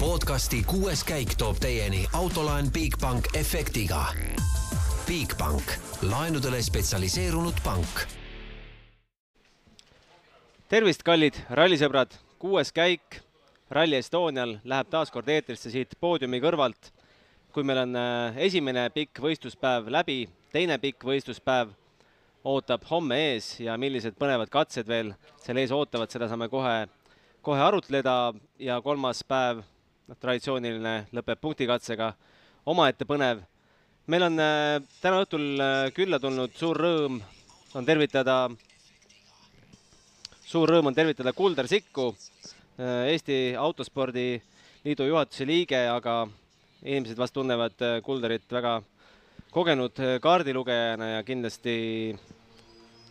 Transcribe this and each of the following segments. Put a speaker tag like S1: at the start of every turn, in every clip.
S1: podcasti kuues käik toob teieni autolaen Bigbank efektiga. Bigbank, laenudele spetsialiseerunud pank.
S2: tervist, kallid rallisõbrad, kuues käik Rally Estonial läheb taas kord eetrisse siit poodiumi kõrvalt. kui meil on äh, esimene pikk võistluspäev läbi, teine pikk võistluspäev ootab homme ees ja millised põnevad katsed veel seal ees ootavad, seda saame kohe, kohe arutleda ja kolmas päev, noh, traditsiooniline lõpeb punktikatsega, omaette põnev. meil on äh, täna õhtul äh, külla tulnud suur rõõm, on tervitada, suur rõõm on tervitada Kuldar Sikku, Eesti Autospordi Liidu juhatuse liige, aga inimesed vast tunnevad Kuldarit väga kogenud kaardilugejana ja kindlasti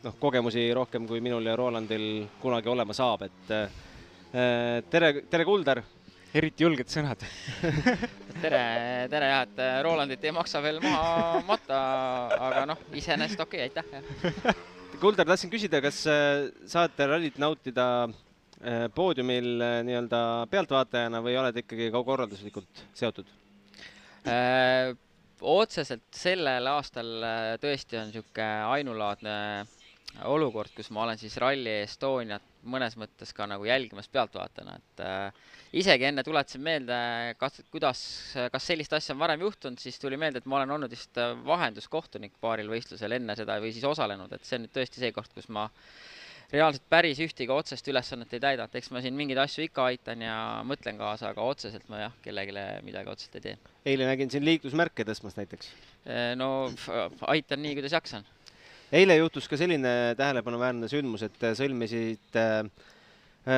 S2: noh, kogemusi rohkem kui minul ja Rolandil kunagi olema saab, et äh, tere, tere, Kuldar!
S3: Eriti julged sõnad
S4: tere, tere jah, et Rolandit ei maksa veel maha matta, aga noh, iseenesest okei okay,, aitäh.
S2: Kuldar, tahtsin küsida, kas äh, saate rallit nautida äh, poodiumil nii-öelda pealtvaatajana või oled ikkagi ka korralduslikult seotud
S4: äh,? otseselt sellel aastal tõesti on niisugune ainulaadne olukord, kus ma olen siis Rally Estoniat mõnes mõttes ka nagu jälgimas pealtvaatajana, et äh, isegi enne tuletasin meelde, kas, kuidas, kas sellist asja on varem juhtunud, siis tuli meelde, et ma olen olnud vist äh, vahenduskohtunik paaril võistlusel enne seda või siis osalenud, et see on nüüd tõesti see koht, kus ma reaalselt päris ühtegi otsest ülesannet ei täida, et eks ma siin mingeid asju ikka aitan ja mõtlen kaasa, aga otseselt ma jah, kellelegi midagi otseselt ei tee.
S2: eile nägin siin liiklusmärke tõstmas näiteks.
S4: Äh, no aitan nii, kuidas jaksan
S2: eile juhtus ka selline tähelepanuväärne sündmus, et sõlmisid äh,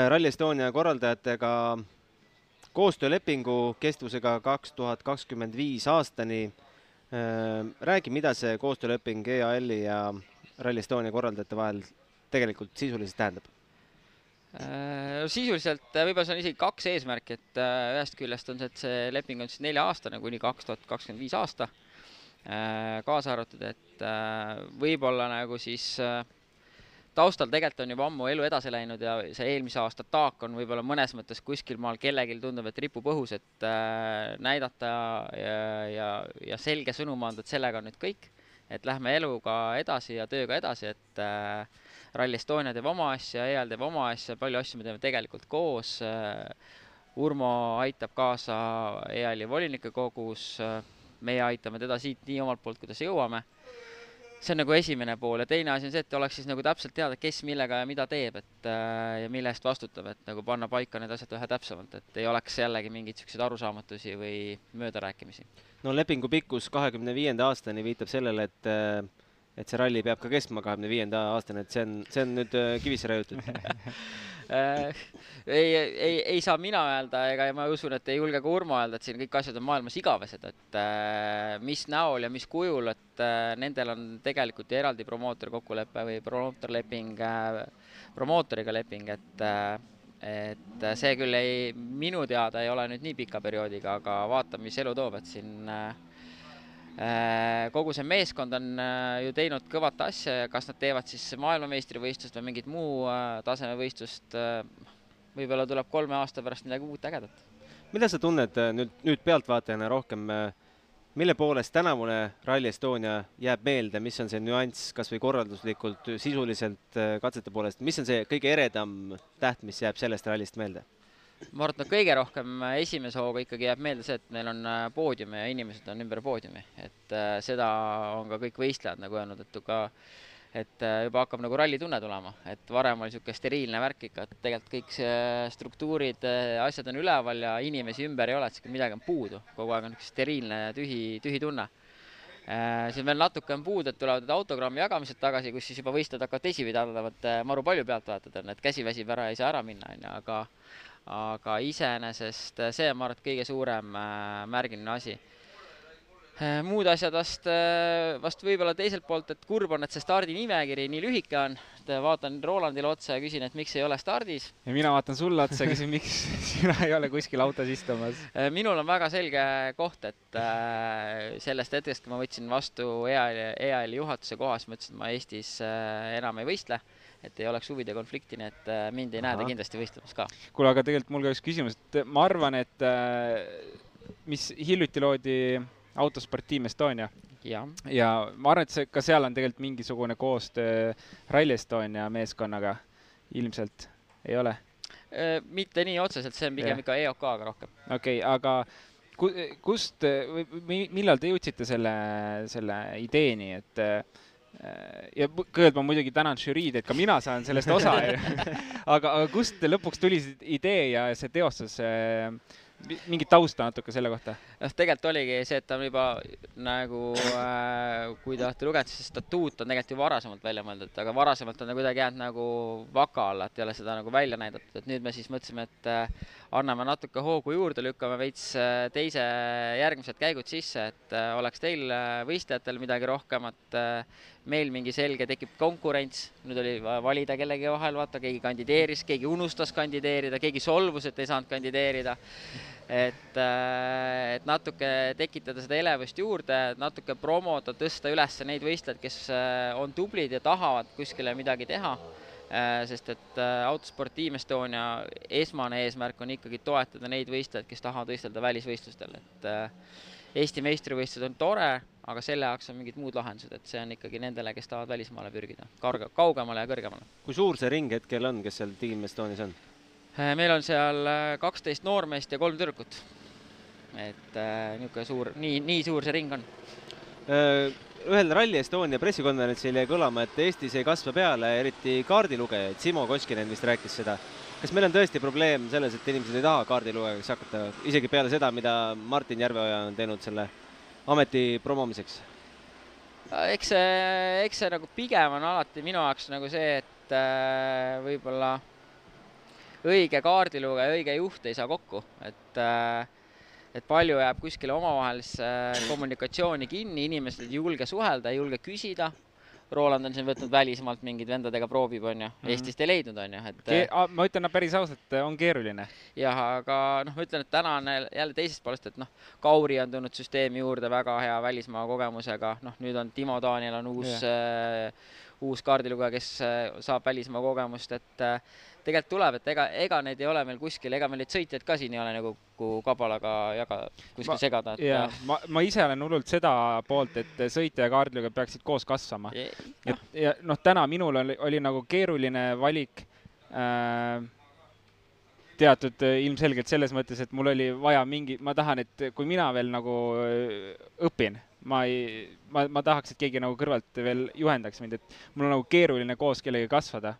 S2: Rally Estonia korraldajatega koostöölepingu kestvusega kaks tuhat kakskümmend viis aastani. Äh, räägi, mida see koostööleping EAL-i ja Rally Estonia korraldajate vahel tegelikult sisuliselt tähendab?
S4: Äh, sisuliselt võib-olla see on isegi kaks eesmärki, et ühest küljest on see, et see leping on siis nelja-aastane kuni kaks tuhat kakskümmend viis aasta Äh, kaasa arvatud, et äh, võib-olla nagu siis äh, taustal tegelikult on juba ammu elu edasi läinud ja see eelmise aasta taak on võib-olla mõnes mõttes kuskil maal kellelgi tundub, et ripub õhus, et näidata ja, ja, ja selge sõnum anda, et sellega on nüüd kõik. et lähme eluga edasi ja tööga edasi, et äh, Rally Estonia teeb oma asja, EAL teeb oma asja, palju asju me teeme tegelikult koos äh,. Urmo aitab kaasa EAL-i volinike kogus äh, meie aitame teda siit nii omalt poolt, kuidas jõuame. see on nagu esimene pool ja teine asi on see, et oleks siis nagu täpselt teada, kes millega ja mida teeb, et äh, ja mille eest vastutab, et nagu panna paika need asjad vähe täpsemalt, et ei oleks jällegi mingeid niisuguseid arusaamatusi või möödarääkimisi.
S2: no lepingu pikkus kahekümne viienda aastani viitab sellele, et äh, et see ralli peab ka kestma kahekümne viienda aastani, et see on, see on nüüd äh, kivisse raiutud.
S4: Äh, ei, ei, ei saa mina öelda ega ma usun, et ei julge ka Urmo öelda, et siin kõik asjad on maailmas igavesed, et äh, mis näol ja mis kujul, et äh, nendel on tegelikult ju eraldi promootori kokkulepe või promootorleping äh,, promootoriga leping, et äh, et see küll ei, minu teada ei ole nüüd nii pika perioodiga, aga vaatame, mis elu toob, et siin Äh, kogu see meeskond on äh, ju teinud kõvat asja ja kas nad teevad siis maailmameistrivõistlust või mingit muu äh, tasemevõistlust, võib-olla tuleb kolme aasta pärast midagi uut ägedat.
S2: mida sa tunned nüüd, nüüd pealtvaatajana rohkem, mille poolest tänavune Rally Estonia jääb meelde, mis on see nüanss kas või korralduslikult, sisuliselt katsete poolest, mis on see kõige eredam täht, mis jääb sellest rallist meelde?
S4: Ma arvan, et no kõige rohkem äh, esimese hooga ikkagi jääb meelde see, et meil on äh, poodium ja inimesed on ümber poodiumi, et äh, seda on ka kõik võistlejad nagu öelnud, et ka et äh, juba hakkab nagu rallitunne tulema, et varem oli niisugune steriilne värk ikka, et tegelikult kõik see struktuurid, asjad on üleval ja inimesi ümber ei ole, et midagi on puudu, kogu aeg on niisugune steriilne tühi, tühi tunne. Siin veel natuke on puudu, et tulevad autogrammi jagamised tagasi, kus siis juba võistlejad hakkavad teisipidi arvavad maru palju pealtvaatajad on, et käsi väsib ära, ei saa ära minna, on ju, aga aga iseenesest see on, ma arvan, et kõige suurem äh, märgiline asi. Äh, muud asjad vast, vast võib-olla teiselt poolt, et kurb on, et see stardinimekiri nii lühike on. vaatan Rolandile otsa ja küsin, et miks ei ole stardis.
S3: ja mina vaatan sulle otsa ja küsin, miks sina ei ole kuskil autos istumas.
S4: minul on väga selge koht, et sellest hetkest, kui ma võtsin vastu EAL-i, EAL-i juhatuse koha, siis ma ütlesin, et ma Eestis enam ei võistle et ei oleks huvide konflikti, nii et äh, mind ei näe ta kindlasti võistlemas ka.
S3: kuule, aga tegelikult mul ka üks küsimus, et ma arvan, et äh, mis hiljuti loodi autosport Team Estonia
S4: ja,
S3: ja ma arvan, et see, ka seal on tegelikult mingisugune koostöö Rally Estonia meeskonnaga ilmselt, ei ole?
S4: Äh, mitte nii otseselt, see on pigem ikka EOK-ga rohkem.
S3: okei okay,, aga ku, kust või mi- millal te jõudsite selle, selle ideeni, et äh, ja mu- kõigepealt ma muidugi tänan žüriid, et ka mina saan sellest osa aga, aga kust lõpuks tuli see idee ja see teostus, mingit tausta natuke selle kohta?
S4: noh, tegelikult oligi see, et ta on juba nagu äh,, kui te olete lugenud, siis statuut on tegelikult ju varasemalt välja mõeldud, aga varasemalt on ta kuidagi jäänud nagu vaka alla, et ei ole seda nagu välja näidatud, et nüüd me siis mõtlesime, et äh, anname natuke hoogu juurde, lükkame veits äh, teise, järgmised käigud sisse, et äh, oleks teil äh, võistlejatel midagi rohkemat äh,, meil mingi selge tekib konkurents, nüüd oli valida kellegi vahel, vaata, keegi kandideeris, keegi unustas kandideerida, keegi solvus, et ei saanud kandideerida et, äh, et natuke tekitada seda elevust juurde, natuke promoda, tõsta üles neid võistlejaid, kes äh, on tublid ja tahavad kuskile midagi teha. Sest et äh, autosport Team Estonia esmane eesmärk on ikkagi toetada neid võistlejaid, kes tahavad võistelda välisvõistlustel, et Eesti meistrivõistlused on tore, aga selle jaoks on mingid muud lahendused, et see on ikkagi nendele, kes tahavad välismaale pürgida, kauge-, kaugemale ja kõrgemale.
S2: kui suur see ring hetkel on, kes seal Team Estonias on?
S4: meil on seal äh, kaksteist noormeest ja kolm tüdrukut. et äh, niisugune suur, nii, nii suur see ring on.
S2: Äh, ühel Rally Estonia pressikonverentsil jäi kõlama, et Eestis ei kasva peale eriti kaardilugejaid, Simo Koskinen vist rääkis seda. kas meil on tõesti probleem selles, et inimesed ei taha kaardilugejaks hakata, isegi peale seda, mida Martin Järveoja on teinud selle ameti promomiseks?
S4: eks see, eks see nagu pigem on alati minu jaoks nagu see, et äh, võib-olla õige kaardilugeja, õige juht ei saa kokku, et äh, et palju jääb kuskile omavahelisse kommunikatsiooni kinni, inimesed ei julge suhelda, ei julge küsida. Roland on siin võtnud välismaalt mingeid vendadega proovib, onju, Eestist ei leidnud, onju, et
S3: Ke-, ma ütlen no, päris ausalt, on keeruline.
S4: jah, aga noh, ma ütlen, et täna on jälle teisest poolest, et noh, Kauri on tulnud süsteemi juurde väga hea välismaa kogemusega, noh, nüüd on Timo Taaniel on uus äh, uus kaardilugeja, kes äh, saab välismaa kogemust, et äh, tegelikult tuleb, et ega, ega neid ei ole meil kuskil, ega meil neid sõitjaid ka siin ei ole nagu kui kabalaga jaga, kuskil segada, et
S3: ja ma, ma ise olen hullult seda poolt, et sõitja ja kaardilugeja peaksid koos kasvama. et ja noh, täna minul oli, oli nagu keeruline valik äh, teatud äh, ilmselgelt selles mõttes, et mul oli vaja mingi, ma tahan, et kui mina veel nagu õpin, ma ei, ma, ma tahaks, et keegi nagu kõrvalt veel juhendaks mind, et mul on nagu keeruline koos kellegagi kasvada.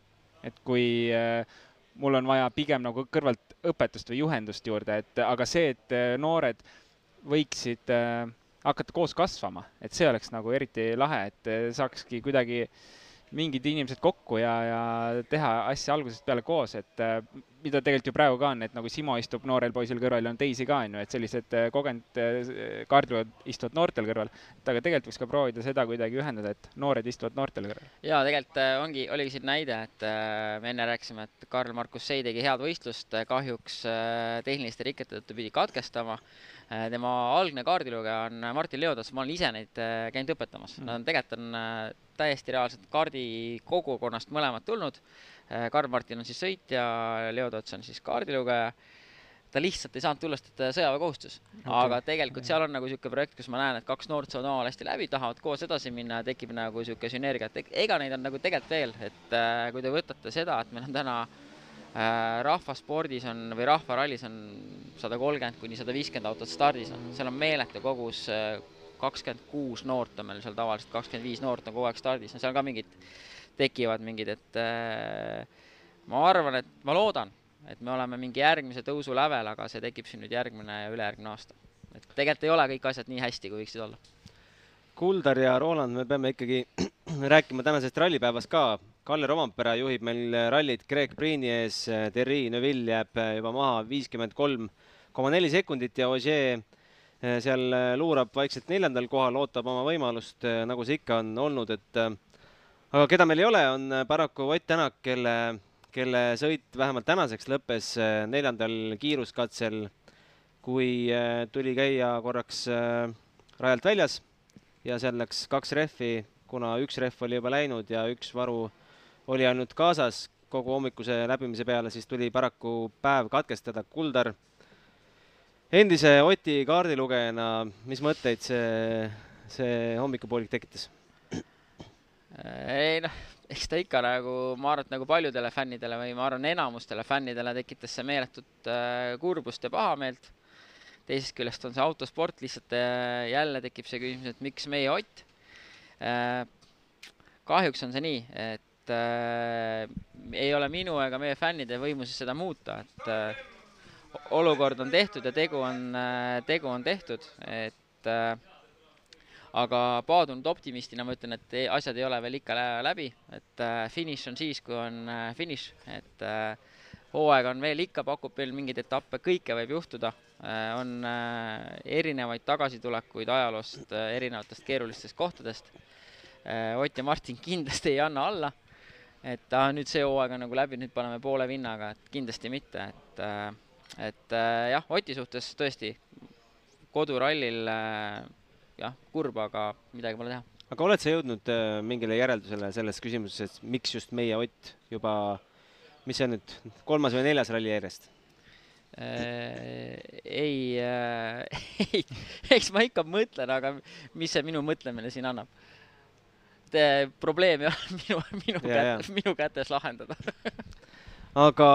S3: et kui äh, mul on vaja pigem nagu kõrvalt õpetust või juhendust juurde, et aga see, et äh, noored võiksid äh, hakata koos kasvama, et see oleks nagu eriti lahe, et äh, saakski kuidagi mingid inimesed kokku ja, ja teha asja algusest peale koos, et äh, mida tegelikult ju praegu ka on, et nagu Simo istub noorel poisil kõrval ja on teisi ka, on ju, et sellised äh, kogenud äh, kaardilujad istuvad noortel kõrval. et aga tegelikult võiks ka proovida seda kuidagi ühendada, et noored istuvad noortel kõrval.
S4: ja tegelikult ongi, oligi siin näide, et me enne rääkisime, et Karl-Markus Sei tegi head võistlust, kahjuks tehniliste rikete tõttu pidi katkestama. Tema algne kaardilugeja on Martin Leotas, ma olen ise neid äh, käinud õpetamas, nad on tegelikult on äh, täiesti reaalselt kaardi kogukonnast mõlemad tulnud. Karl-Martin on siis sõitja, Leo Tots on siis kaardilugeja. Ta lihtsalt ei saanud tulla, sest sõjaväekohustus. Okay.. aga tegelikult seal on nagu niisugune projekt, kus ma näen, et kaks noort saavad omavahel hästi läbi, tahavad koos edasi minna ja tekib nagu niisugune sünergia, et ega neid on nagu tegelikult veel, et äh, kui te võtate seda, et meil on täna äh, rahvaspordis on või rahvarallis on sada kolmkümmend kuni sada viiskümmend autot stardis on, seal on meeletu kogus äh, kakskümmend kuus noort on meil seal tavaliselt, kakskümmend viis noort on kogu aeg stardis, no seal ka mingid, tekivad mingid, et äh, ma arvan, et ma loodan, et me oleme mingi järgmise tõusu lävel, aga see tekib siin nüüd järgmine ja ülejärgmine aasta. et tegelikult ei ole kõik asjad nii hästi, kui võiksid olla.
S2: Kuldar ja Roland, me peame ikkagi rääkima tänasest rallipäevast ka. Kalle Rompera juhib meil rallit Greg Priini ees, Terri Neville jääb juba maha viiskümmend kolm koma neli sekundit ja Ogier seal luurab vaikselt neljandal kohal, ootab oma võimalust, nagu see ikka on olnud, et aga keda meil ei ole, on paraku Ott Tänak, kelle kelle sõit vähemalt tänaseks lõppes neljandal kiiruskatsel, kui tuli käia korraks rajalt väljas ja seal läks kaks rehvi, kuna üks rehv oli juba läinud ja üks varu oli ainult kaasas kogu hommikuse läbimise peale, siis tuli paraku päev katkestada. Kuldar, endise Oti kaardilugejana, mis mõtteid see, see hommikupoolik tekitas?
S4: ei noh, eks ta ikka nagu, ma arvan, et nagu paljudele fännidele või ma arvan, enamustele fännidele tekitas see meeletut äh, kurbust ja pahameelt. teisest küljest on see autosport, lihtsalt äh, jälle tekib see küsimus, et miks meie Ott äh,. kahjuks on see nii, et äh, ei ole minu ega meie fännide võimuses seda muuta, et äh, olukord on tehtud ja tegu on äh,, tegu on tehtud, et äh, aga paadunud optimistina ma ütlen, et ei, asjad ei ole veel ikka läbi, et äh, finiš on siis, kui on äh, finiš, et äh, hooaeg on veel ikka, pakub veel mingeid etappe, kõike võib juhtuda äh,, on äh, erinevaid tagasitulekuid ajaloost äh,, erinevatest keerulistest kohtadest. Ott ja Martin kindlasti ei anna alla, et ah, nüüd see hooaeg on nagu läbi, nüüd paneme poole vinnaga, et kindlasti mitte, et äh, et äh, jah, Oti suhtes tõesti kodurallil äh, jah, kurb, aga midagi pole teha.
S2: aga oled sa jõudnud mingile järeldusele selles küsimuses, et miks just meie Ott juba, mis see on nüüd, kolmas või neljas ralli järjest?
S4: Ei äh,, ei, eks ma ikka mõtlen, aga mis see minu mõtlemine siin annab? Probleem ei ole minu, minu kätes, minu kätes lahendada
S2: aga,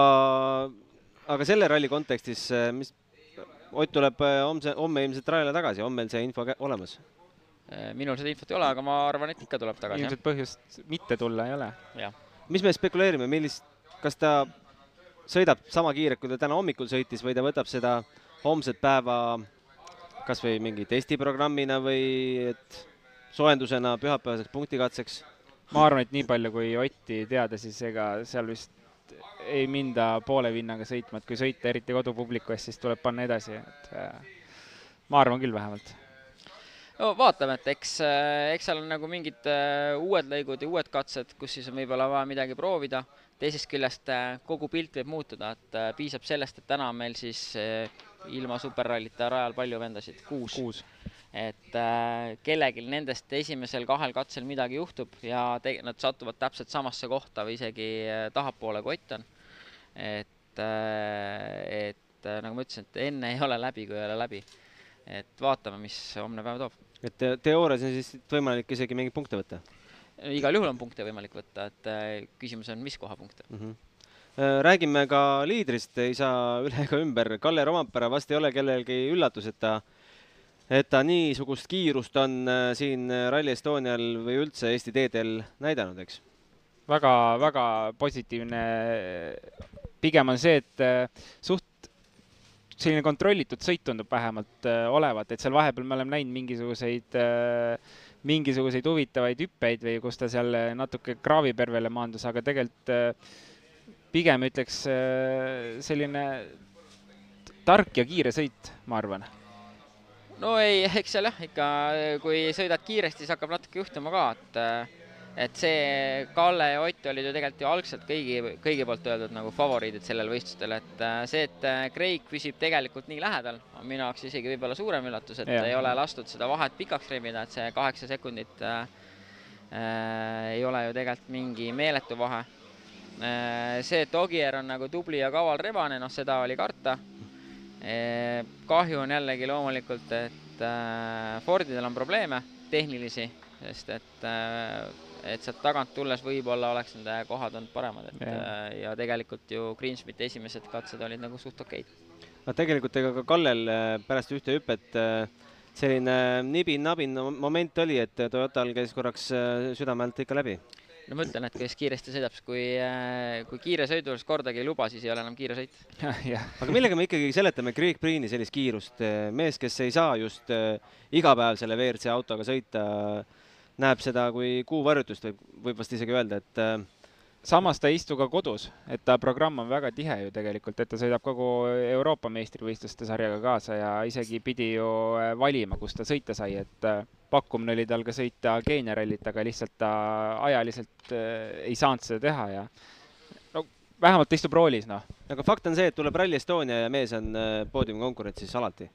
S2: aga selle ralli kontekstis, äh, mis Ott tuleb äh, homse, homme ilmselt rajale tagasi, on meil see info olemas?
S4: Minul seda infot ei ole, aga ma arvan, et ikka tuleb tagasi.
S3: ilmselt põhjust mitte tulla ei ole.
S2: mis me spekuleerime, millist, kas ta sõidab sama kiirelt, kui ta täna hommikul sõitis või ta võtab seda homset päeva kas või mingi testiprogrammina või et soojendusena pühapäevaseks punktikatseks?
S3: ma arvan, et nii palju, kui Otti teada, siis ega seal vist ei minda poole vinnaga sõitma, et kui sõita eriti kodupubliku eest, siis tuleb panna edasi, et äh, ma arvan küll vähemalt.
S4: no vaatame, et eks, äh, eks seal on nagu mingid äh, uued lõigud ja uued katsed, kus siis on võib-olla vaja midagi proovida, teisest küljest kogu pilt võib muutuda, et piisab sellest, et täna on meil siis ilma superrallita rajal palju vendasid, kuus, kuus et äh, kellelgi nendest esimesel kahel katsel midagi juhtub ja te-, nad satuvad täpselt samasse kohta või isegi äh, tahapoole, kui Ott on. et äh,, et äh, nagu ma ütlesin, et enne ei ole läbi, kui ei ole läbi. et vaatame, mis homne päev toob.
S2: et te teoorias on siis võimalik isegi mingeid punkte võtta?
S4: igal juhul on punkte võimalik võtta, et äh, küsimus on, mis koha punkte mm.
S2: -hmm räägime ka liidrist, ei saa üle ega ümber, Kalle Rompera vast ei ole kellelgi üllatus, et ta äh, et ta niisugust kiirust on äh, siin äh, Rally Estonial või üldse Eesti teedel näidanud, eks?
S3: väga-väga positiivne. pigem on see, et äh, suht selline kontrollitud sõit tundub vähemalt olevat, et seal vahepeal me oleme näinud mingisuguseid, mingisuguseid huvitavaid hüppeid või kus ta seal natuke kraavipervele maandus, aga tegelikult pigem ütleks selline tark ja kiire sõit, ma arvan
S4: no ei, eks seal jah, ikka kui sõidad kiiresti, siis hakkab natuke juhtuma ka, et et see Kalle ja Ott olid ju tegelikult ju algselt kõigi, kõigi poolt öeldud nagu favoriidid sellel võistlustel, et see, et Craig püsib tegelikult nii lähedal, on minu jaoks isegi võib-olla suurem üllatus, et ja. ei ole lastud seda vahet pikaks rebida, et see kaheksa sekundit äh, ei ole ju tegelikult mingi meeletu vahe äh,. see, et Ogier on nagu tubli ja kaval rebane, noh, seda oli karta kahju on jällegi loomulikult, et äh, Fordidel on probleeme tehnilisi, sest et, äh, et sealt tagant tulles võib-olla oleks nende kohad olnud paremad, et ja, äh, ja tegelikult ju Greensmiti esimesed katsed olid nagu suht okeid.
S2: no tegelikult ega ka Kallel pärast ühte hüpet selline nibin-nabin moment oli, et Toyotal käis korraks südame alt ikka läbi
S4: no ma ütlen, et kes kiiresti sõidab, siis kui, äh, kui kiire sõidu juures kordagi ei luba, siis ei ole enam kiire sõit.
S2: aga millega me ikkagi seletame Greg Priini sellist kiirust, mees, kes ei saa just äh, iga päev selle WRC autoga sõita, näeb seda kui kuuvarjutust, võib, võib vast isegi öelda, et äh,
S3: samas ta ei istu ka kodus, et ta programm on väga tihe ju tegelikult, et ta sõidab kogu Euroopa meistrivõistluste sarjaga kaasa ja isegi pidi ju äh, valima, kus ta sõita sai, et äh, pakkumine oli tal ka sõita Keenia rallit, aga lihtsalt ta ajaliselt äh, ei saanud seda teha ja no vähemalt ta istub roolis, noh.
S2: aga fakt on see, et tuleb Rally Estonia ja mees on poodiumi konkurentsis alati.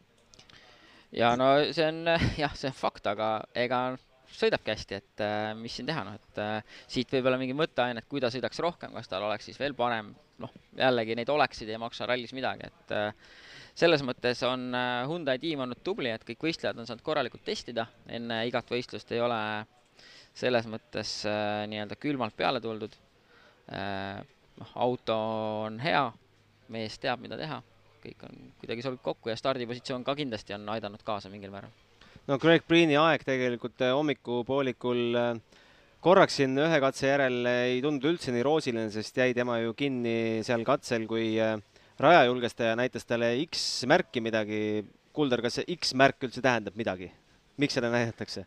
S4: ja no see on jah, see on fakt, aga ega sõidabki hästi, et äh, mis siin teha, noh, et äh, siit võib-olla mingi mõtteainet, kui ta sõidaks rohkem, kas tal oleks siis veel parem, noh, jällegi neid oleksid ei maksa rallis midagi, et äh, selles mõttes on äh, Hyundai tiim olnud tubli, et kõik võistlejad on saanud korralikult testida, enne igat võistlust ei ole selles mõttes äh, nii-öelda külmalt peale tuldud. Noh, auto on hea, mees teab, mida teha, kõik on, kuidagi sobib kokku ja stardipositsioon ka kindlasti on aidanud kaasa mingil määral.
S2: No Greg Preeni aeg tegelikult hommikupoolikul äh, korraks siin ühe katse järel ei tundunud üldse nii roosiline, sest jäi tema ju kinni seal katsel, kui äh, rajajulgestaja näitas talle X-märki midagi. Kuldar, kas see X-märk üldse tähendab midagi? miks seda näidatakse?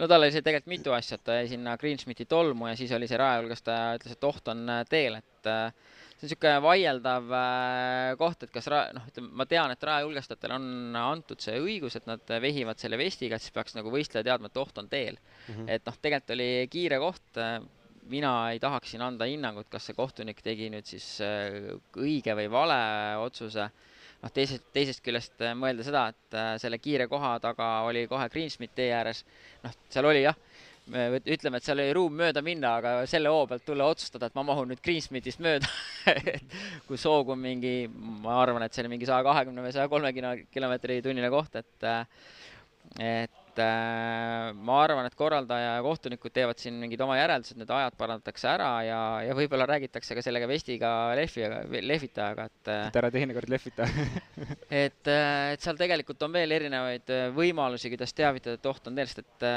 S4: no tal oli see tegelikult mitu asja, et ta jäi sinna Greensmiti tolmu ja siis oli see rajajulgestaja ütles, et oht on teel, et äh, see on niisugune vaieldav äh, koht, et kas ra-, noh, ütleme, ma tean, et rajajulgestajatele on antud see õigus, et nad vehivad selle vestiga, et siis peaks nagu võistleja teadma, et oht on teel mm. -hmm. et noh, tegelikult oli kiire koht, äh, mina ei tahaks siin anda hinnangut, kas see kohtunik tegi nüüd siis äh, õige või vale otsuse, noh, teisest, teisest küljest mõelda seda, et selle kiire koha taga oli kohe Greensmit tee ääres, noh, seal oli jah ütleme, et seal oli ruum mööda minna, aga selle hoo pealt tulla otsustada, et ma mahun nüüd Greensmitist mööda kui soog on mingi, ma arvan, et see oli mingi saja kahekümne või saja kolmekümne kilomeetri tunnine koht, et et ma arvan, et korraldaja ja kohtunikud teevad siin mingid oma järeldused, need ajad parandatakse ära ja, ja võib-olla räägitakse ka sellega vestiga lehvi, lehvitajaga, et
S3: et ära teinekord lehvita.
S4: et, et seal tegelikult on veel erinevaid võimalusi, kuidas teavitada, et oht on teel, sest et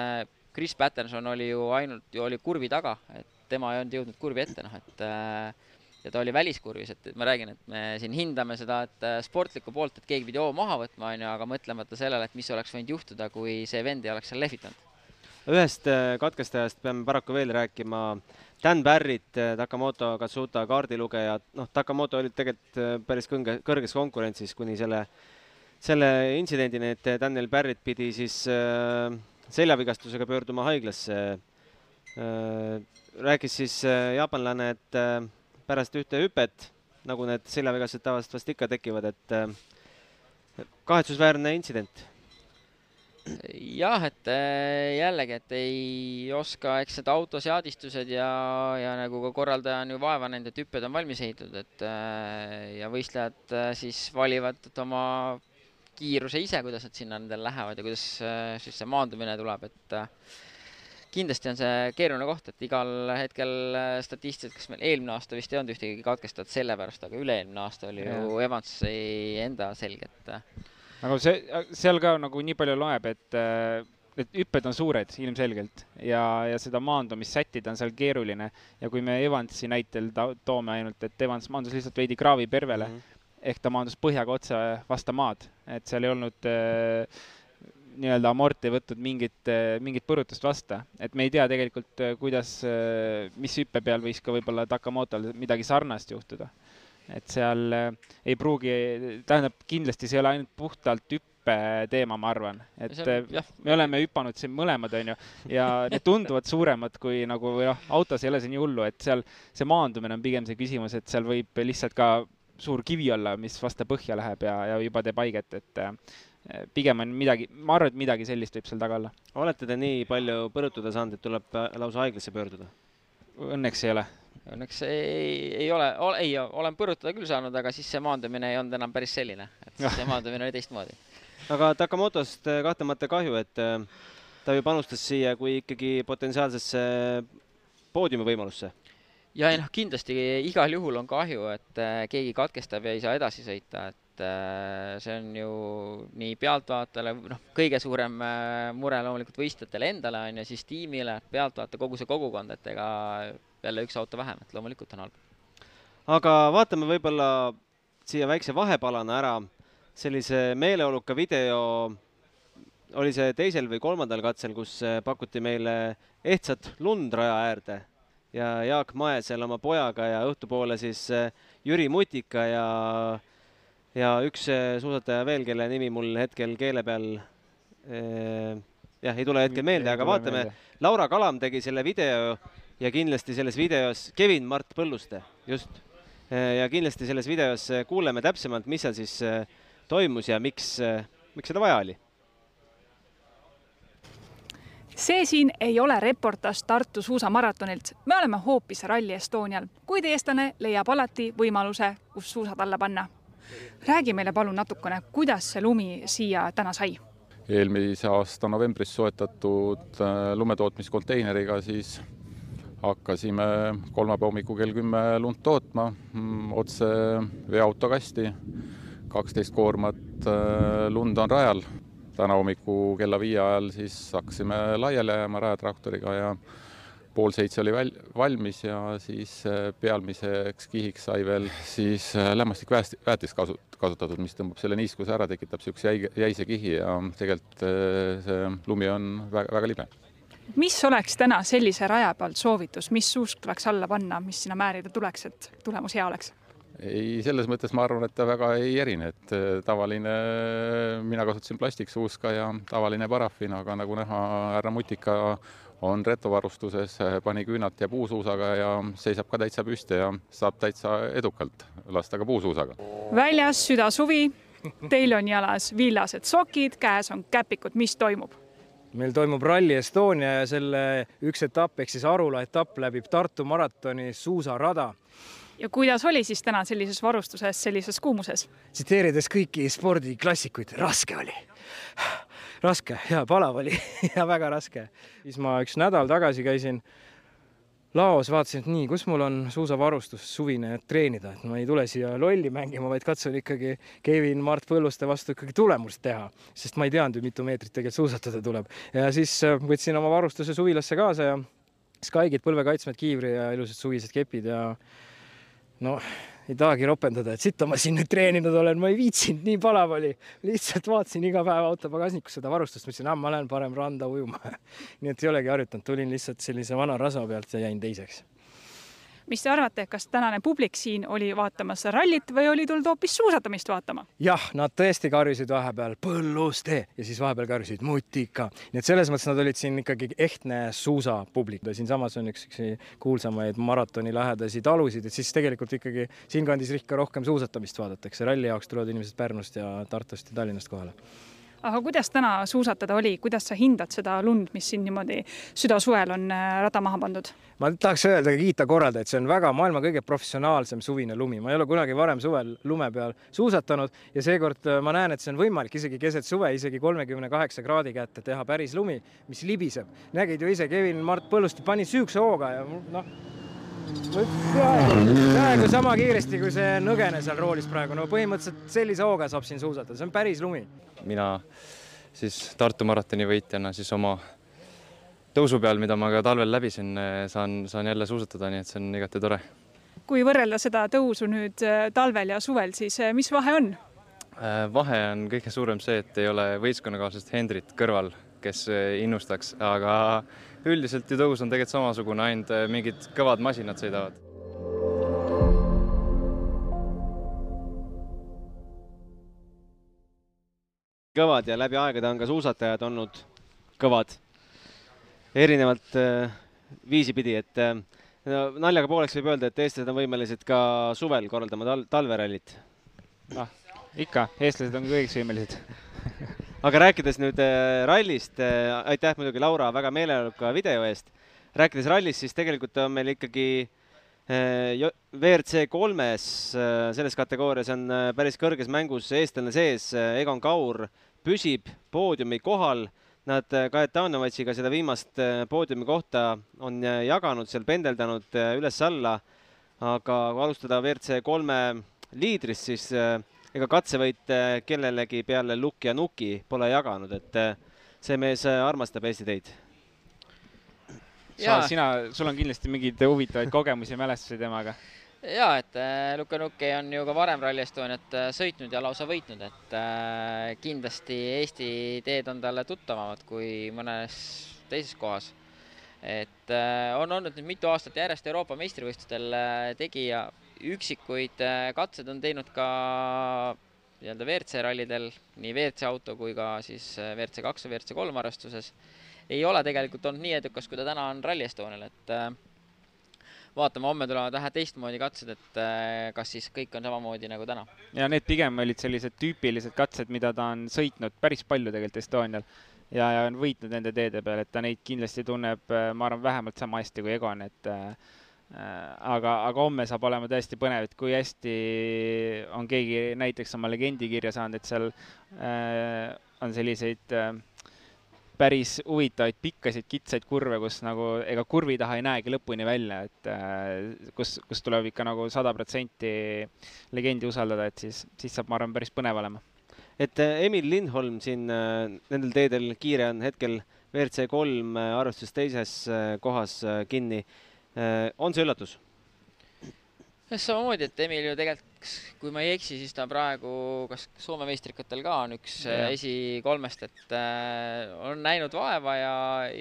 S4: Chris Patterson oli ju ainult, oli kurvi taga, et tema ei olnud jõudnud kurvi ette, noh et äh, ja ta oli väliskurvis, et ma räägin, et me siin hindame seda, et äh, sportlikku poolt, et keegi pidi hoo maha võtma, on ju, aga mõtlemata sellele, et mis oleks võinud juhtuda, kui see vend ei oleks seal lehvitanud.
S2: ühest äh, katkestajast peame paraku veel rääkima. Dan Barrett, Takamoto Katsuta kaardilugeja, noh, Takamoto oli tegelikult päris kõnge, kõrges konkurentsis kuni selle, selle intsidendini, et Daniel Barrett pidi siis äh, seljavigastusega pöörduma haiglasse. Äh, rääkis siis äh, jaapanlane, et äh, pärast ühte hüpet, nagu need seljavigastused tavaliselt vast ikka tekivad, et kahetsusväärne intsident
S4: jah, et jällegi, et ei oska, eks need autoseadistused ja, ja nagu ka korraldaja on ju vaeva näinud, et hüpped on valmis ehitatud, et ja võistlejad siis valivad oma kiiruse ise, kuidas nad sinna nendel lähevad ja kuidas äh, siis see maandumine tuleb, et äh, kindlasti on see keeruline koht, et igal hetkel äh, statistiliselt, kas meil eelmine aasta vist ei olnud ühtegi katkestajat sellepärast, aga üle-eelmine aasta oli ja. ju Evansi enda selge, et
S3: nagu see, seal ka nagu nii palju loeb, et need hüpped on suured ilmselgelt ja, ja seda maandumist sättida on seal keeruline ja kui me Evansi näitel toome ainult, et Evans maandus lihtsalt veidi kraavi pervele mm, -hmm ehk ta maandus põhjaga otse vastu maad, et seal ei olnud äh, nii-öelda amort ei võtnud mingit äh,, mingit põrutust vasta, et me ei tea tegelikult äh,, kuidas äh,, mis hüppe peal võis ka võib-olla Takamotol midagi sarnast juhtuda. et seal ei pruugi, tähendab, kindlasti see ei ole ainult puhtalt hüppe teema, ma arvan, et äh, jah. me oleme hüpanud siin mõlemad, on ju, ja need tunduvad suuremad kui nagu, või noh, autos ei ole see nii hullu, et seal see maandumine on pigem see küsimus, et seal võib lihtsalt ka suur kivi olla, mis vastu põhja läheb ja, ja juba teeb haiget, et äh, pigem on midagi, ma arvan, et midagi sellist võib seal taga olla.
S2: olete te nii palju põrutada saanud, et tuleb äh, lausa haiglasse pöörduda?
S3: Õnneks ei ole.
S4: Õnneks ei, ei ole, ei, olen põrutada küll saanud, aga siis see maandumine ei olnud enam päris selline, et siis see maandumine oli teistmoodi.
S2: aga Takamotost äh, kahtlemata kahju, et ta ju panustas siia kui ikkagi potentsiaalsesse poodiumivõimalusse
S4: ja ei noh, kindlasti igal juhul on kahju, et äh, keegi katkestab ja ei saa edasi sõita, et äh, see on ju nii pealtvaatajale, noh, kõige suurem äh, mure loomulikult võistlejatele endale on ju, siis tiimile, pealtvaataja, kogu see kogukond, et ega jälle üks auto vähem, et loomulikult on halb.
S2: aga vaatame võib-olla siia väikse vahepalana ära sellise meeleoluka video oli see teisel või kolmandal katsel, kus pakuti meile ehtsat lund raja äärde ja Jaak Mae seal oma pojaga ja õhtupoole siis äh, Jüri Mutika ja, ja üks äh, suusataja veel, kelle nimi mul hetkel keele peal eh, jah, ei tule hetkel meelde, aga vaatame, Laura Kalam tegi selle video ja kindlasti selles videos Kevin Mart Põlluste, just. ja kindlasti selles videos kuuleme täpsemalt, mis seal siis toimus ja miks, miks seda vaja oli
S5: see siin ei ole reportaaž Tartu suusamaratonilt, me oleme hoopis Rally Estonial, kuid eestlane leiab alati võimaluse, kus suusad alla panna. räägi meile palun natukene, kuidas see lumi siia täna sai?
S6: eelmise aasta novembris soetatud äh, lumetootmiskonteineriga siis hakkasime kolmapäeva hommikul kell kümme lund tootma mm, otse veoautokasti. kaksteist koormat äh, lund on rajal täna hommiku kella viie ajal siis hakkasime laiali ajama rajatraktoriga ja pool seitse oli väl-, valmis ja siis äh, pealmiseks kihiks sai veel siis äh, lämmastikväetist kasu-, kasutatud, mis tõmbab selle niiskuse ära, tekitab niisuguse jäige, jäise kihi ja tegelikult äh, see lumi on väga, väga libe.
S5: mis oleks täna sellise raja pealt soovitus, mis suusk tuleks alla panna, mis sinna määrida tuleks, et tulemus hea oleks?
S6: Ei, selles mõttes ma arvan, et ta väga ei erine, et äh, tavaline, mina kasutasin plastiksuuska ja tavaline paraffin, aga nagu näha, härra Mutika on retovarustuses, pani küünalt ja puusuusaga ja seisab ka täitsa püsti ja saab täitsa edukalt lasta ka puusuusaga.
S5: väljas südasuvi, teil on jalas villased sokid, käes on käpikud, mis toimub?
S7: meil toimub Rally Estonia ja selle üks etapp ehk siis Arula etapp läbib Tartu maratoni suusarada
S5: ja kuidas oli siis täna sellises varustuses, sellises kuumuses?
S7: tsiteerides kõiki spordiklassikuid, raske oli. raske ja palav oli ja väga raske. siis ma üks nädal tagasi käisin laos, vaatasin, et nii, kus mul on suusavarustus suvine, et treenida, et ma ei tule siia lolli mängima, vaid katsun ikkagi Kevin Mart Põlluste vastu ikkagi tulemust teha, sest ma ei teadnud ju, mitu meetrit tegelikult suusatada tuleb. ja siis äh, võtsin oma varustuse suvilasse kaasa ja Skygid, põlvekaitsmed, kiivri ja ilusad suvised kepid ja no ei tahagi ropendada, et sitta ma siin nüüd treeninud olen, ma ei viitsinud, nii palav oli. lihtsalt vaatasin iga päev auto pagasnikus seda varustust, mõtlesin, ah, ma lähen parem randa ujuma nii et ei olegi harjutanud, tulin lihtsalt sellise vana rasva pealt ja jäin teiseks
S5: mis te arvate, kas tänane publik siin oli vaatamas rallit või oli tulnud hoopis suusatamist vaatama?
S7: jah, nad tõesti karjusid vahepeal Põlluste ja siis vahepeal karjusid Mutika, nii et selles mõttes nad olid siin ikkagi ehtne suusapublik. siinsamas on üks, üks kuulsamaid maratoni lähedasi talusid, et siis tegelikult ikkagi siinkandis ikka rohkem suusatamist vaadatakse. ralli jaoks tulevad inimesed Pärnust ja Tartust ja Tallinnast kohale
S5: aga kuidas täna suusatada oli, kuidas sa hindad seda lund, mis siin niimoodi südasuvel on äh, rada maha pandud?
S7: ma tahaks öelda, kiita korraldajaid, see on väga maailma kõige professionaalsem suvine lumi, ma ei ole kunagi varem suvel lume peal suusatanud ja seekord äh, ma näen, et see on võimalik isegi keset suve, isegi kolmekümne kaheksa kraadi kätte teha päris lumi, mis libiseb. nägid ju ise, Kevin Mart Põlluste pani süükse hooga ja noh peaaegu sama kiiresti, kui see nõgene seal roolis praegu, no põhimõtteliselt sellise hooga saab siin suusatada, see on päris lumi.
S8: mina siis Tartu maratoni võitjana siis oma tõusu peal, mida ma ka talvel läbisin, saan, saan jälle suusatada, nii et see on igati tore.
S5: kui võrrelda seda tõusu nüüd äh, talvel ja suvel, siis äh, mis vahe on?
S8: Äh, vahe on kõige suurem see, et ei ole võistkonnakaaslast Hendrit kõrval, kes innustaks, aga üldiselt ju tõus on tegelikult samasugune, ainult äh, mingid kõvad masinad sõidavad.
S2: kõvad ja läbi aegade on ka suusatajad olnud kõvad, erinevalt äh, viisi pidi, et no, naljaga pooleks võib öelda, et eestlased on võimelised ka suvel korraldama tal-, talverallit.
S3: noh, ikka, eestlased on kõigiks võimelised
S2: aga rääkides nüüd äh, rallist, äh, aitäh muidugi, Laura, väga meeleoluka video eest. rääkides rallist, siis tegelikult on meil ikkagi äh, WRC kolmes selles kategoorias on päris kõrges mängus eestlane sees, Egon Kaur püsib poodiumi kohal. Nad Kajetanovatsiga seda viimast poodiumi kohta on jaganud, seal pendeldanud üles-alla. aga kui alustada WRC kolme liidrist, siis ega katsevõite kellelegi peale Lukk ja Nuki pole jaganud, et eh, see mees eh, armastab Eesti teid.
S3: sa, sina, sul on kindlasti mingeid huvitavaid kogemusi ja mälestusi temaga?
S4: ja, et äh, Luka Nuki on ju ka varem Rally Estoniat äh, sõitnud ja lausa võitnud, et äh, kindlasti Eesti teed on talle tuttavamad kui mõnes teises kohas. et äh, on olnud nüüd mitu aastat järjest Euroopa meistrivõistlustel äh, tegija üksikuid äh, katsed on teinud ka nii-öelda WRC rallidel, nii WRC auto kui ka siis äh, WRC kaks ja WRC kolm arvestuses. ei ole tegelikult olnud nii edukas, kui ta täna on Rally Estonial, et äh, vaatame, homme tulevad vähe teistmoodi katsed, et kas siis kõik on samamoodi nagu täna.
S3: ja need pigem olid sellised tüüpilised katsed, mida ta on sõitnud päris palju tegelikult Estonial ja, ja on võitnud nende teede peal, et ta neid kindlasti tunneb, ma arvan, vähemalt sama hästi kui Egon, et äh, aga, aga homme saab olema tõesti põnev, et kui hästi on keegi näiteks oma legendi kirja saanud, et seal äh, on selliseid äh, päris huvitavaid pikkasid kitsaid kurve, kus nagu ega kurvi taha ei näegi lõpuni välja, et äh, kus, kus tuleb ikka nagu sada protsenti legendi usaldada, et siis, siis saab, ma arvan, päris põnev olema.
S2: et äh, Emil Lindholm siin äh, nendel teedel kiire on hetkel WRC kolm arvestuses teises kohas kinni. On see üllatus?
S4: jah, samamoodi, et Emil ju tegelikult, kui ma ei eksi, siis ta praegu kas Soome meistrikatel ka on üks ja. esikolmest, et äh, on näinud vaeva ja,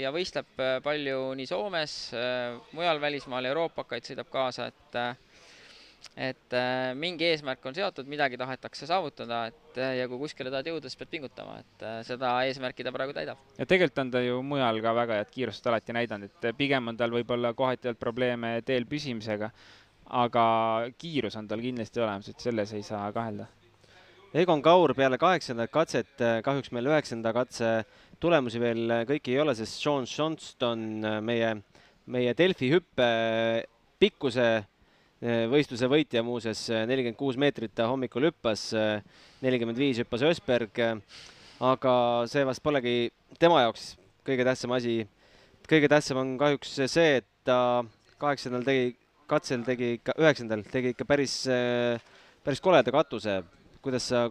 S4: ja võistleb äh, palju nii Soomes äh,, mujal välismaal, Euroopakaid sõidab kaasa, et äh, et äh, mingi eesmärk on seatud, midagi tahetakse saavutada, et äh, ja kui kuskile tahad jõuda, siis pead pingutama, et äh, seda eesmärki ta praegu täidab.
S3: ja tegelikult on ta ju mujal ka väga head kiirust alati näidanud, et pigem on tal võib-olla kohati olnud probleeme teel püsimisega aga kiirus on tal kindlasti olemas, et selles ei saa kahelda.
S2: Egon Kaur peale kaheksandat katset, kahjuks meil üheksanda katse tulemusi veel kõiki ei ole, sest Sean Johnston, meie, meie Delfi hüppe pikkuse võistluse võitja muuseas, nelikümmend kuus meetrit ta hommikul hüppas, nelikümmend viis hüppas Ösberg, aga see vast polegi tema jaoks kõige tähtsam asi. kõige tähtsam on kahjuks see, et ta kaheksandal tegi katsel tegi ikka, üheksandal tegi ikka päris, päris koleda katuse. kuidas sa,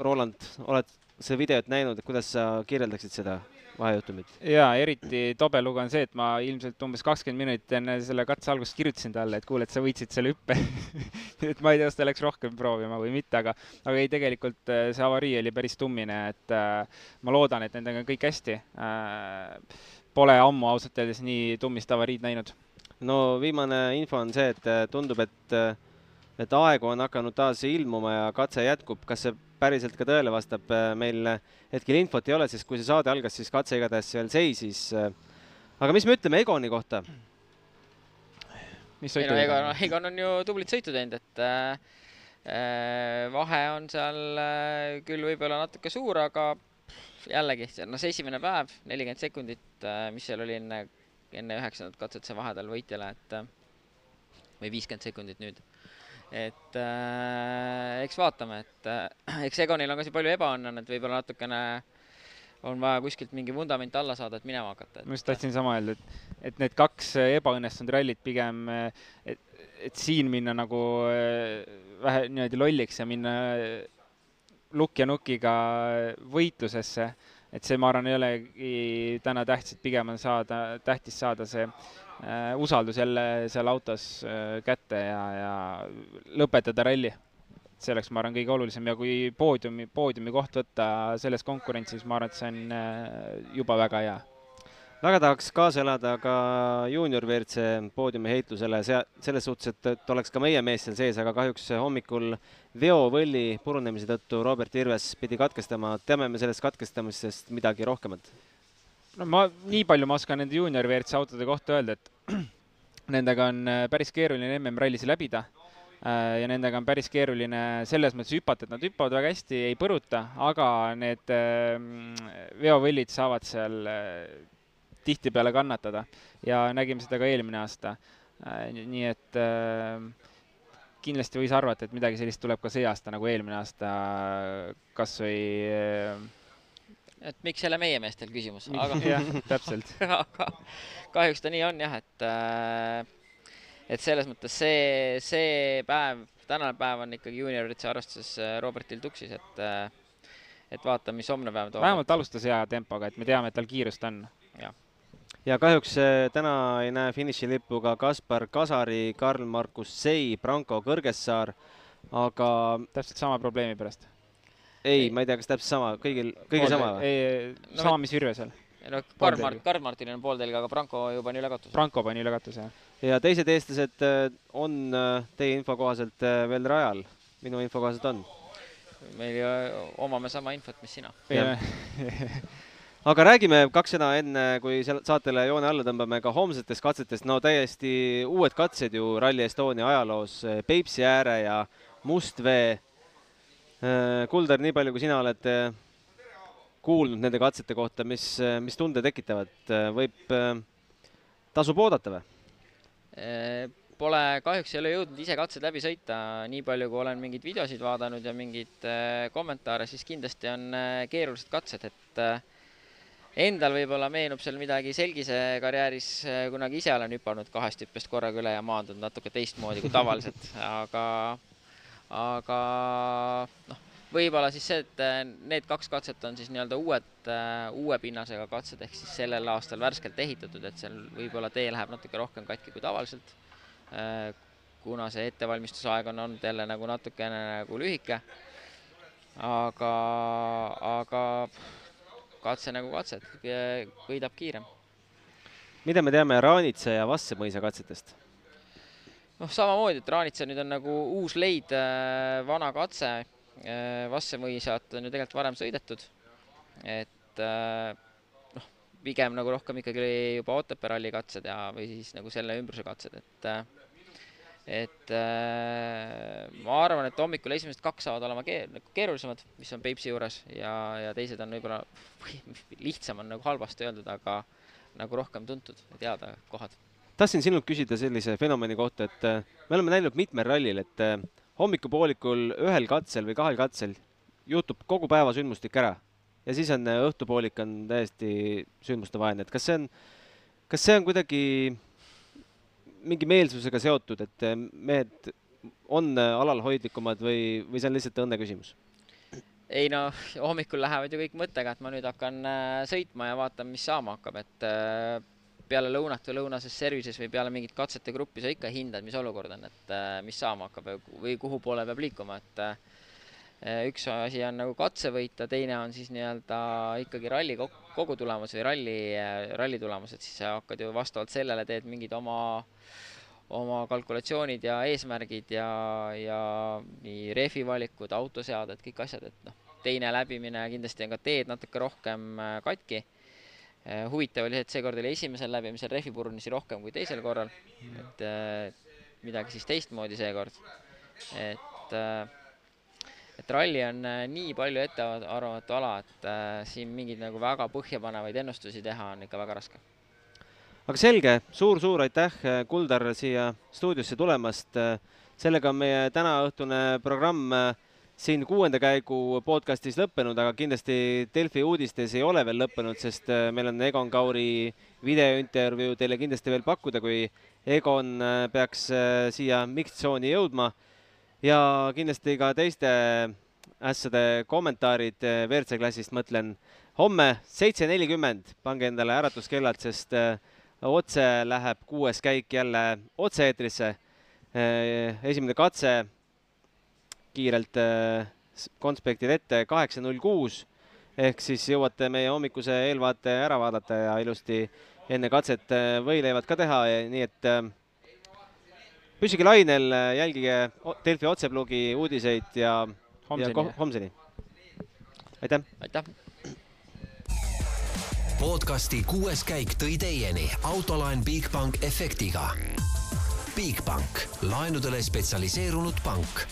S2: Roland, oled seda videot näinud, kuidas sa kirjeldaksid seda vahejuhtumit?
S3: jaa, eriti tobe lugu on see, et ma ilmselt umbes kakskümmend minutit enne selle katse algust kirjutasin talle, et kuule, et sa võitsid selle hüppe et ma ei tea, kas ta läks rohkem proovima või mitte, aga, aga ei, tegelikult äh, see avarii oli päris tummine, et äh, ma loodan, et nendega on kõik hästi äh,. Pole ammu ausalt öeldes nii tummist avariid näinud
S2: no viimane info on see, et äh, tundub, et, äh, et aegu on hakanud taas ilmuma ja katse jätkub. kas see päriselt ka tõele vastab, äh, meil hetkel infot ei ole, sest kui see saade algas, siis katse igatahes veel seisis. aga mis me ütleme Egoni kohta?
S4: mis ei no Egon, Egon on ju tublit sõitu teinud, et äh, vahe on seal äh, küll võib-olla natuke suur, aga jällegi, no see esimene päev, nelikümmend sekundit äh,, mis seal oli enne enne üheksandat katset see vahe tal võitjale, et äh, või viiskümmend sekundit nüüd. Et äh, eks vaatame, et äh, eks Egonil on ka siin palju ebaõnne et võib-olla natukene on vaja kuskilt mingi vundament alla saada, et minema hakata.
S3: ma just tahtsin sama öelda, et, et need kaks ebaõnnestunud rallit pigem, et, et siin minna nagu äh, vähe niimoodi lolliks ja minna lukk ja nukiga võitlusesse et see, ma arvan, ei olegi täna tähtis, et pigem on saada, tähtis saada see äh, usaldus jälle seal autos äh, kätte ja, ja lõpetada ralli. see oleks, ma arvan, kõige olulisem. Ja kui poodiumi, poodiumi koht võtta selles konkurentsis, ma arvan, et see on äh, juba väga hea.
S2: Väga tahaks kaasa elada ka juunior WRC poodiumi heitlusele, see, selles suhtes, et, et oleks ka meie mees seal sees, aga kahjuks hommikul veovõlli purunemise tõttu Robert Irves pidi katkestama. teame me sellest katkestamisest midagi rohkemat?
S3: no ma, nii palju ma oskan nende juunior WRC autode kohta öelda, et nendega on äh, päris keeruline MM-rallisi läbida äh, ja nendega on päris keeruline selles mõttes hüpata, et nad hüppavad väga hästi, ei põruta, aga need äh, veovõllid saavad seal tihtipeale kannatada ja nägime seda ka eelmine aasta. Äh, nii et äh, kindlasti võis arvata, et midagi sellist tuleb ka see aasta nagu eelmine aasta, kas või äh,
S4: et miks jälle meie meestel küsimus,
S3: aga jah, täpselt
S4: aga kahjuks ta nii on jah, et et selles mõttes see, see päev, tänane päev on ikkagi juuniorite arvestuses Robertil tuksis, et et vaatame, mis homne päev toob.
S3: vähemalt alustas hea tempoga, et me teame, et tal kiirust on.
S2: jah ja kahjuks äh, täna ei näe finišilippu ka Kaspar Kasari, Karl-Markus Sei, Branko Kõrgessaar, aga
S3: täpselt sama probleemi pärast?
S2: ei, ma ei tea, kas täpselt sama, kõigil, kõigil sama
S3: või? ei, sama, mis Virvesel.
S4: no Karl-Mart, Karl-Martinil on pooltelg, aga Branko juba on üle katuse.
S3: Branko pani üle katuse, jah.
S2: ja teised eestlased äh, on äh, teie info kohaselt veel rajal, minu info kohaselt on?
S4: meil ju omame sama infot, mis sina
S2: aga räägime kaks sõna enne, kui saatele joone alla tõmbame ka homsetest katsetest, no täiesti uued katsed ju Rally Estonia ajaloos, Peipsi ääre ja Mustvee. Kuldar, nii palju, kui sina oled kuulnud nende katsete kohta, mis, mis tunde tekitavad, võib, tasub oodata või?
S4: Pole, kahjuks ei ole jõudnud ise katsed läbi sõita, nii palju kui olen mingeid videosid vaadanud ja mingeid kommentaare, siis kindlasti on keerulised katsed, et endal võib-olla meenub seal midagi Selgise karjääris, kunagi ise olen hüpanud kahest hüppest korraga üle ja maandunud natuke teistmoodi kui tavaliselt, aga, aga noh, võib-olla siis see, et need kaks katset on siis nii-öelda uued, uue pinnasega katsed, ehk siis sellel aastal värskelt ehitatud, et seal võib-olla tee läheb natuke rohkem katki kui tavaliselt, kuna see ettevalmistusaeg on olnud jälle nagu natukene nagu lühike, aga, aga katse nagu katse, et võidab kiirem.
S2: mida me teame Raanitsa ja Vassemõisa katsetest?
S4: noh, samamoodi, et Raanitsa nüüd on nagu uus leid, äh, vana katse, äh, Vassemõisat on ju tegelikult varem sõidetud, et äh, noh, pigem nagu rohkem ikkagi juba Otepää ralli katsed ja, või siis nagu selle ümbruse katsed, et et äh, ma arvan, et hommikul esimesed kaks saavad olema keer, nagu keerulisemad, mis on Peipsi juures ja, ja teised on võib-olla, lihtsam on nagu halvasti öeldud, aga nagu rohkem tuntud ja teada kohad.
S2: tahtsin sinult küsida sellise fenomeni kohta, et äh, me oleme näinud mitmel rallil, et äh, hommikupoolikul ühel katsel või kahel katsel juhtub kogu päeva sündmustik ära ja siis on äh, õhtupoolik on täiesti sündmustevaene, et kas see on, kas see on kuidagi mingi meelsusega seotud, et eh, mehed on eh, alalhoidlikumad või, või see on lihtsalt õnne küsimus?
S4: ei no hommikul lähevad ju kõik mõttega, et ma nüüd hakkan eh, sõitma ja vaatan, mis saama hakkab, et peale lõunat või lõunases services või peale mingit katsete gruppi sa ikka hindad, mis olukord on, et mis saama hakkab või kuhu poole peab liikuma, et üks asi on nagu katse võita, teine on siis nii-öelda ikkagi ralli kogu tulemus või ralli, ralli tulemus, et siis sa hakkad ju vastavalt sellele teed mingid oma oma kalkulatsioonid ja eesmärgid ja, ja nii rehvi valikud, autoseaded, kõik asjad, et noh, teine läbimine kindlasti on ka teed natuke rohkem äh, katki. Äh, huvitav oli see, et seekord oli esimesel läbimisel rehvi purunisi rohkem kui teisel korral, et äh, midagi siis teistmoodi seekord. et, et ralli on nii palju ettearvamatu ala, et siin mingeid nagu väga põhjapanevaid ennustusi teha on ikka väga raske
S2: aga selge suur,, suur-suur aitäh, Kuldar, siia stuudiosse tulemast. sellega on meie tänaõhtune programm siin kuuenda käigu podcastis lõppenud, aga kindlasti Delfi uudistes ei ole veel lõppenud, sest meil on Egon Kauri videointervjuu teile kindlasti veel pakkuda, kui Egon peaks siia miks-tsooni jõudma. Ja kindlasti ka teiste ässade kommentaarid WRC klassist, mõtlen homme seitse nelikümmend, pange endale äratuskellad, sest otse läheb kuues käik jälle otse-eetrisse. Eh, esimene katse kiirelt eh, konspektid ette kaheksa null kuus. Ehk siis jõuate meie hommikuse eelvaate ära vaadata ja ilusti enne katset eh, võileivad ka teha, nii et püsige lainel, jälgige Delfi otseplugi uudiseid ja homseni, ja homseni. aitäh!
S4: aitäh!
S1: podcasti kuues käik tõi teieni autolaen Bigbank efektiga. Bigbank, laenudele spetsialiseerunud pank